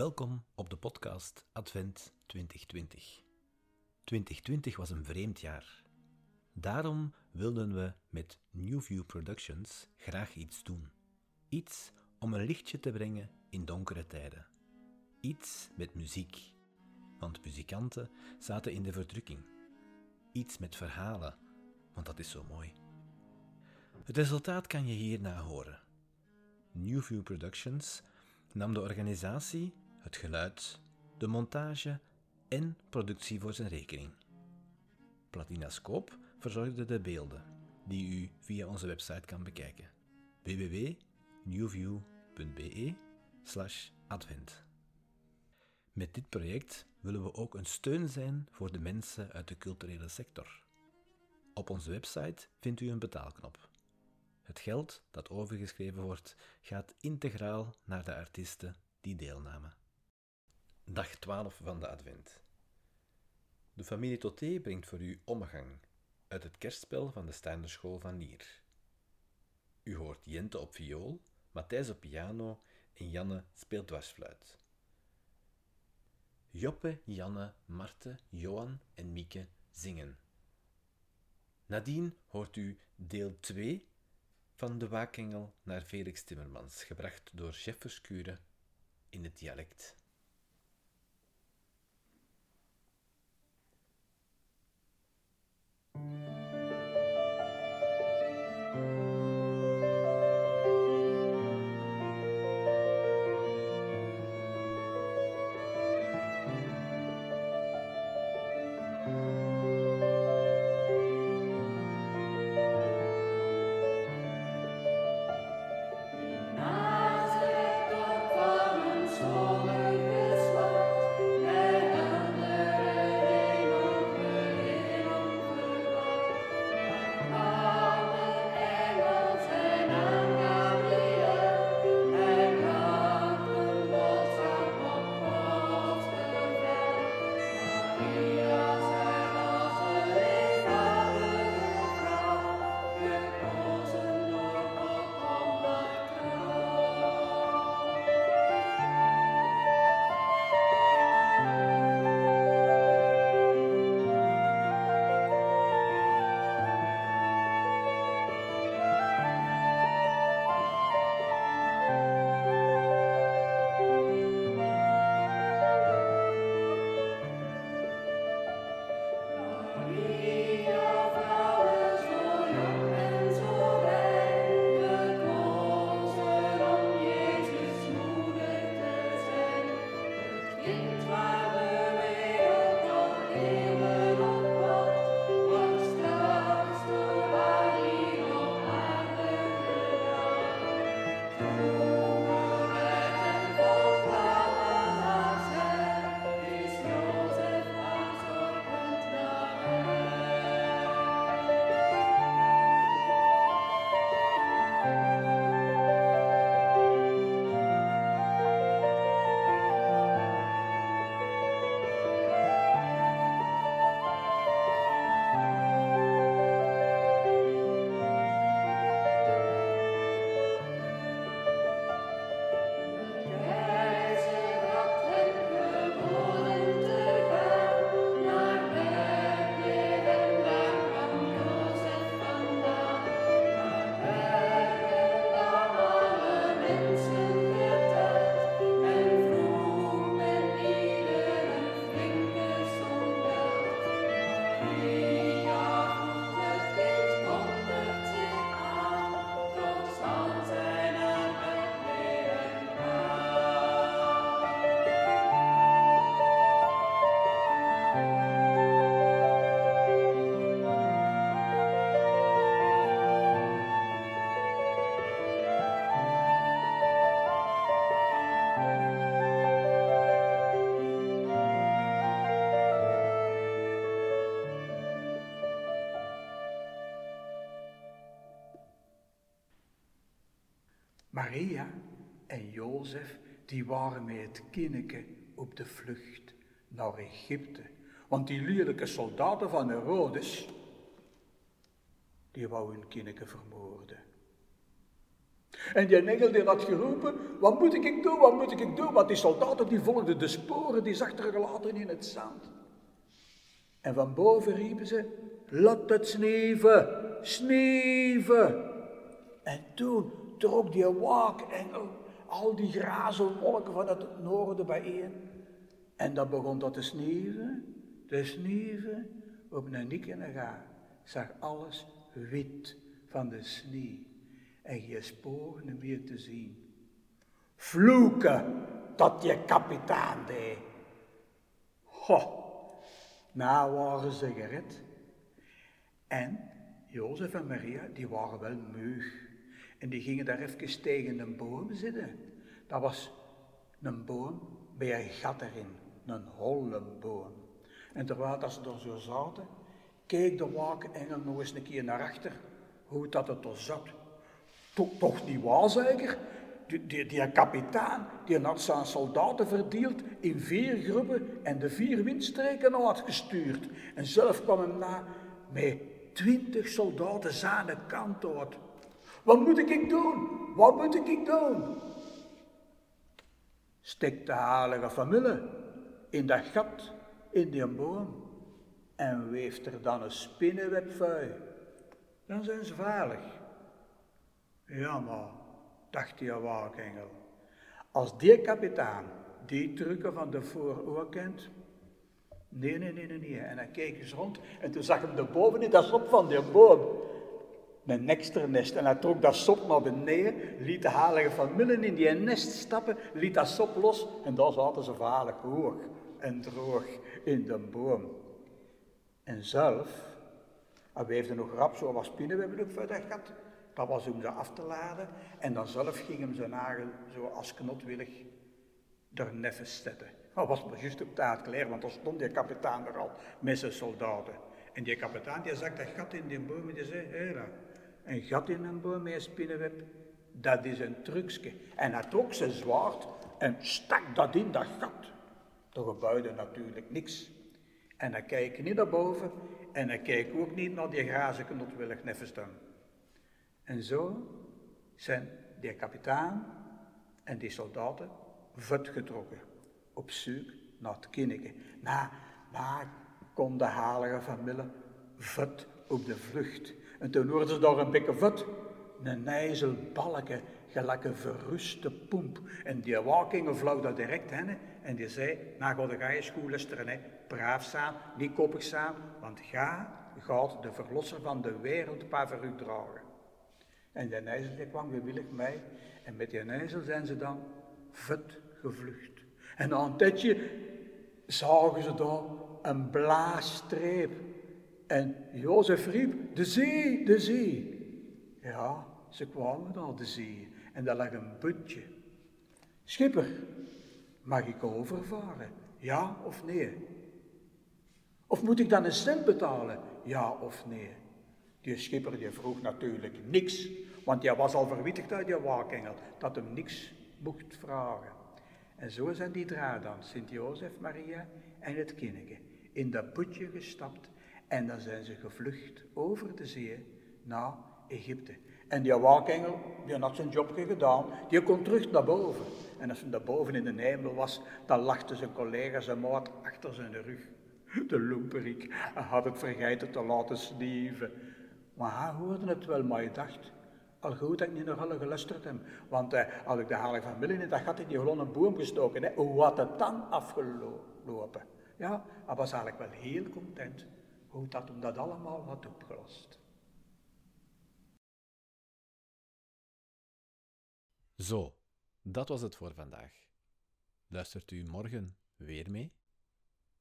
Welkom op de podcast Advent 2020. 2020 was een vreemd jaar. Daarom wilden we met Newview Productions graag iets doen. Iets om een lichtje te brengen in donkere tijden. Iets met muziek, want muzikanten zaten in de verdrukking. Iets met verhalen, want dat is zo mooi. Het resultaat kan je hierna horen. Newview Productions nam de organisatie, het geluid, de montage en productie voor zijn rekening. Platinascoop verzorgde de beelden, die u via onze website kan bekijken. www.newview.be advent. Met dit project willen we ook een steun zijn voor de mensen uit de culturele sector. Op onze website vindt u een betaalknop. Het geld dat overgeschreven wordt, gaat integraal naar de artiesten die deelnamen. Dag 12 van de Advent. De familie Toté brengt voor u Ommegang uit het kerstspel van de Steinerschool van Nier. U hoort Jente op viool, Matthijs op piano en Janne speelt dwarsfluit. Joppe, Janne, Marte, Johan en Mieke zingen. Nadien hoort u deel 2 van de waakengel naar Felix Timmermans, gebracht door Chef in het dialect. Amen. Maria en Jozef, die waren met het kindje op de vlucht naar Egypte. Want die lelijke soldaten van Herodes, die wou hun kindje vermoorden. En die engel die had geroepen, wat moet ik doen, wat moet ik doen? Want die soldaten die volgden de sporen die zag achtergelaten in het zand. En van boven riepen ze, laat het sneeuwen, sneeuwen. En toen trok die waakengel al die grazelwolken van het noorden bijeen. En dan begon dat te sneeuwen, te sneeuwen. Op een nik en een ga zag alles wit van de sneeuw. En je sporen meer te zien. Vloeken dat je kapitein deed. Ho, nou waren ze gered. En Jozef en Maria, die waren wel meug. En die gingen daar even tegen een boom zitten. Dat was een boom bij een gat erin, een holle boom. En terwijl dat ze er zo zaten, keek de wakenengel nog eens een keer naar achter, hoe dat het er zat. Toch, toch niet waar zeker? Die, die, die kapitein, die had zijn soldaten verdeeld in vier groepen en de vier windstreken had gestuurd. En zelf kwam hem na met twintig soldaten zijn kant uit. Wat moet ik doen? Wat moet ik doen? Stik de heilige familie in dat gat in die boom en weeft er dan een spinnenweb vuil. Dan zijn ze veilig. Ja, maar, dacht die waakengel, als die kapitein die trucken van de voor kent, nee, nee, nee, nee, nee. En hij keek eens rond en toen zag hem de boven in dat sop van die boom een extra nest. En hij trok dat sop naar beneden, liet de halige midden in die nest stappen, liet dat sop los en daar zaten ze vaarlijk hoog en droog in de boom. En zelf, hij weefde nog rap zo wat spinnenwebben ook verder gehad, dat was om ze af te laden en dan zelf ging hem zijn nagel zo als knotwillig er neffens zetten. Dat was maar juist op tijd klaar, want er stond die kapitein er al met zijn soldaten. En die kapitein die zag dat gat in die boom en die zei, hé, een gat in een boom spinnenweb, dat is een trucje. En hij trok zijn zwaard en stak dat in dat gat. Er gebeurde natuurlijk niks. En hij keek niet naar boven en hij keek ook niet naar die grazen knotwillig neffen En zo zijn die kapitein en die soldaten vet getrokken op zoek naar het kindje. Na, na kon de halige familie vet op de vlucht. En toen hoorden ze daar een beetje vet, een nijzelbalken, gelijk een verruste pomp. En die walking vloog daar direct heen en die zei, nou ga je school luisteren, hè. braaf niet koppig staan, want ga gaat de verlosser van de wereld paar u dragen. En die nijzel die kwam gewillig mee en met die nijzel zijn ze dan vet gevlucht. En na een tijdje zagen ze daar een blaasstreep en Jozef riep, de zee, de zee. Ja, ze kwamen naar de zee en daar lag een putje. Schipper, mag ik overvaren? Ja of nee? Of moet ik dan een cent betalen? Ja of nee? Die schipper die vroeg natuurlijk niks, want hij was al verwittigd uit die waakengel dat hem niks mocht vragen. En zo zijn die drie dan, Sint-Jozef, Maria en het kindje, in dat putje gestapt en dan zijn ze gevlucht over de zee naar Egypte. En die waakengel, die had zijn jobje gedaan, die kon terug naar boven. En als hij daar boven in de hemel was, dan lachte zijn collega zijn maat achter zijn rug. De loemperik, hij had het vergeten te laten sneeuwen. Maar hij hoorde het wel, maar hij dacht, al goed dat ik niet nog alle geluisterd heb. Want eh, als ik de van Millen in dat gat in die een boom gestoken, hè, hoe had het dan afgelopen? Ja, hij was eigenlijk wel heel content hoe dat hem dat allemaal had opgelost. Zo, dat was het voor vandaag. Luistert u morgen weer mee?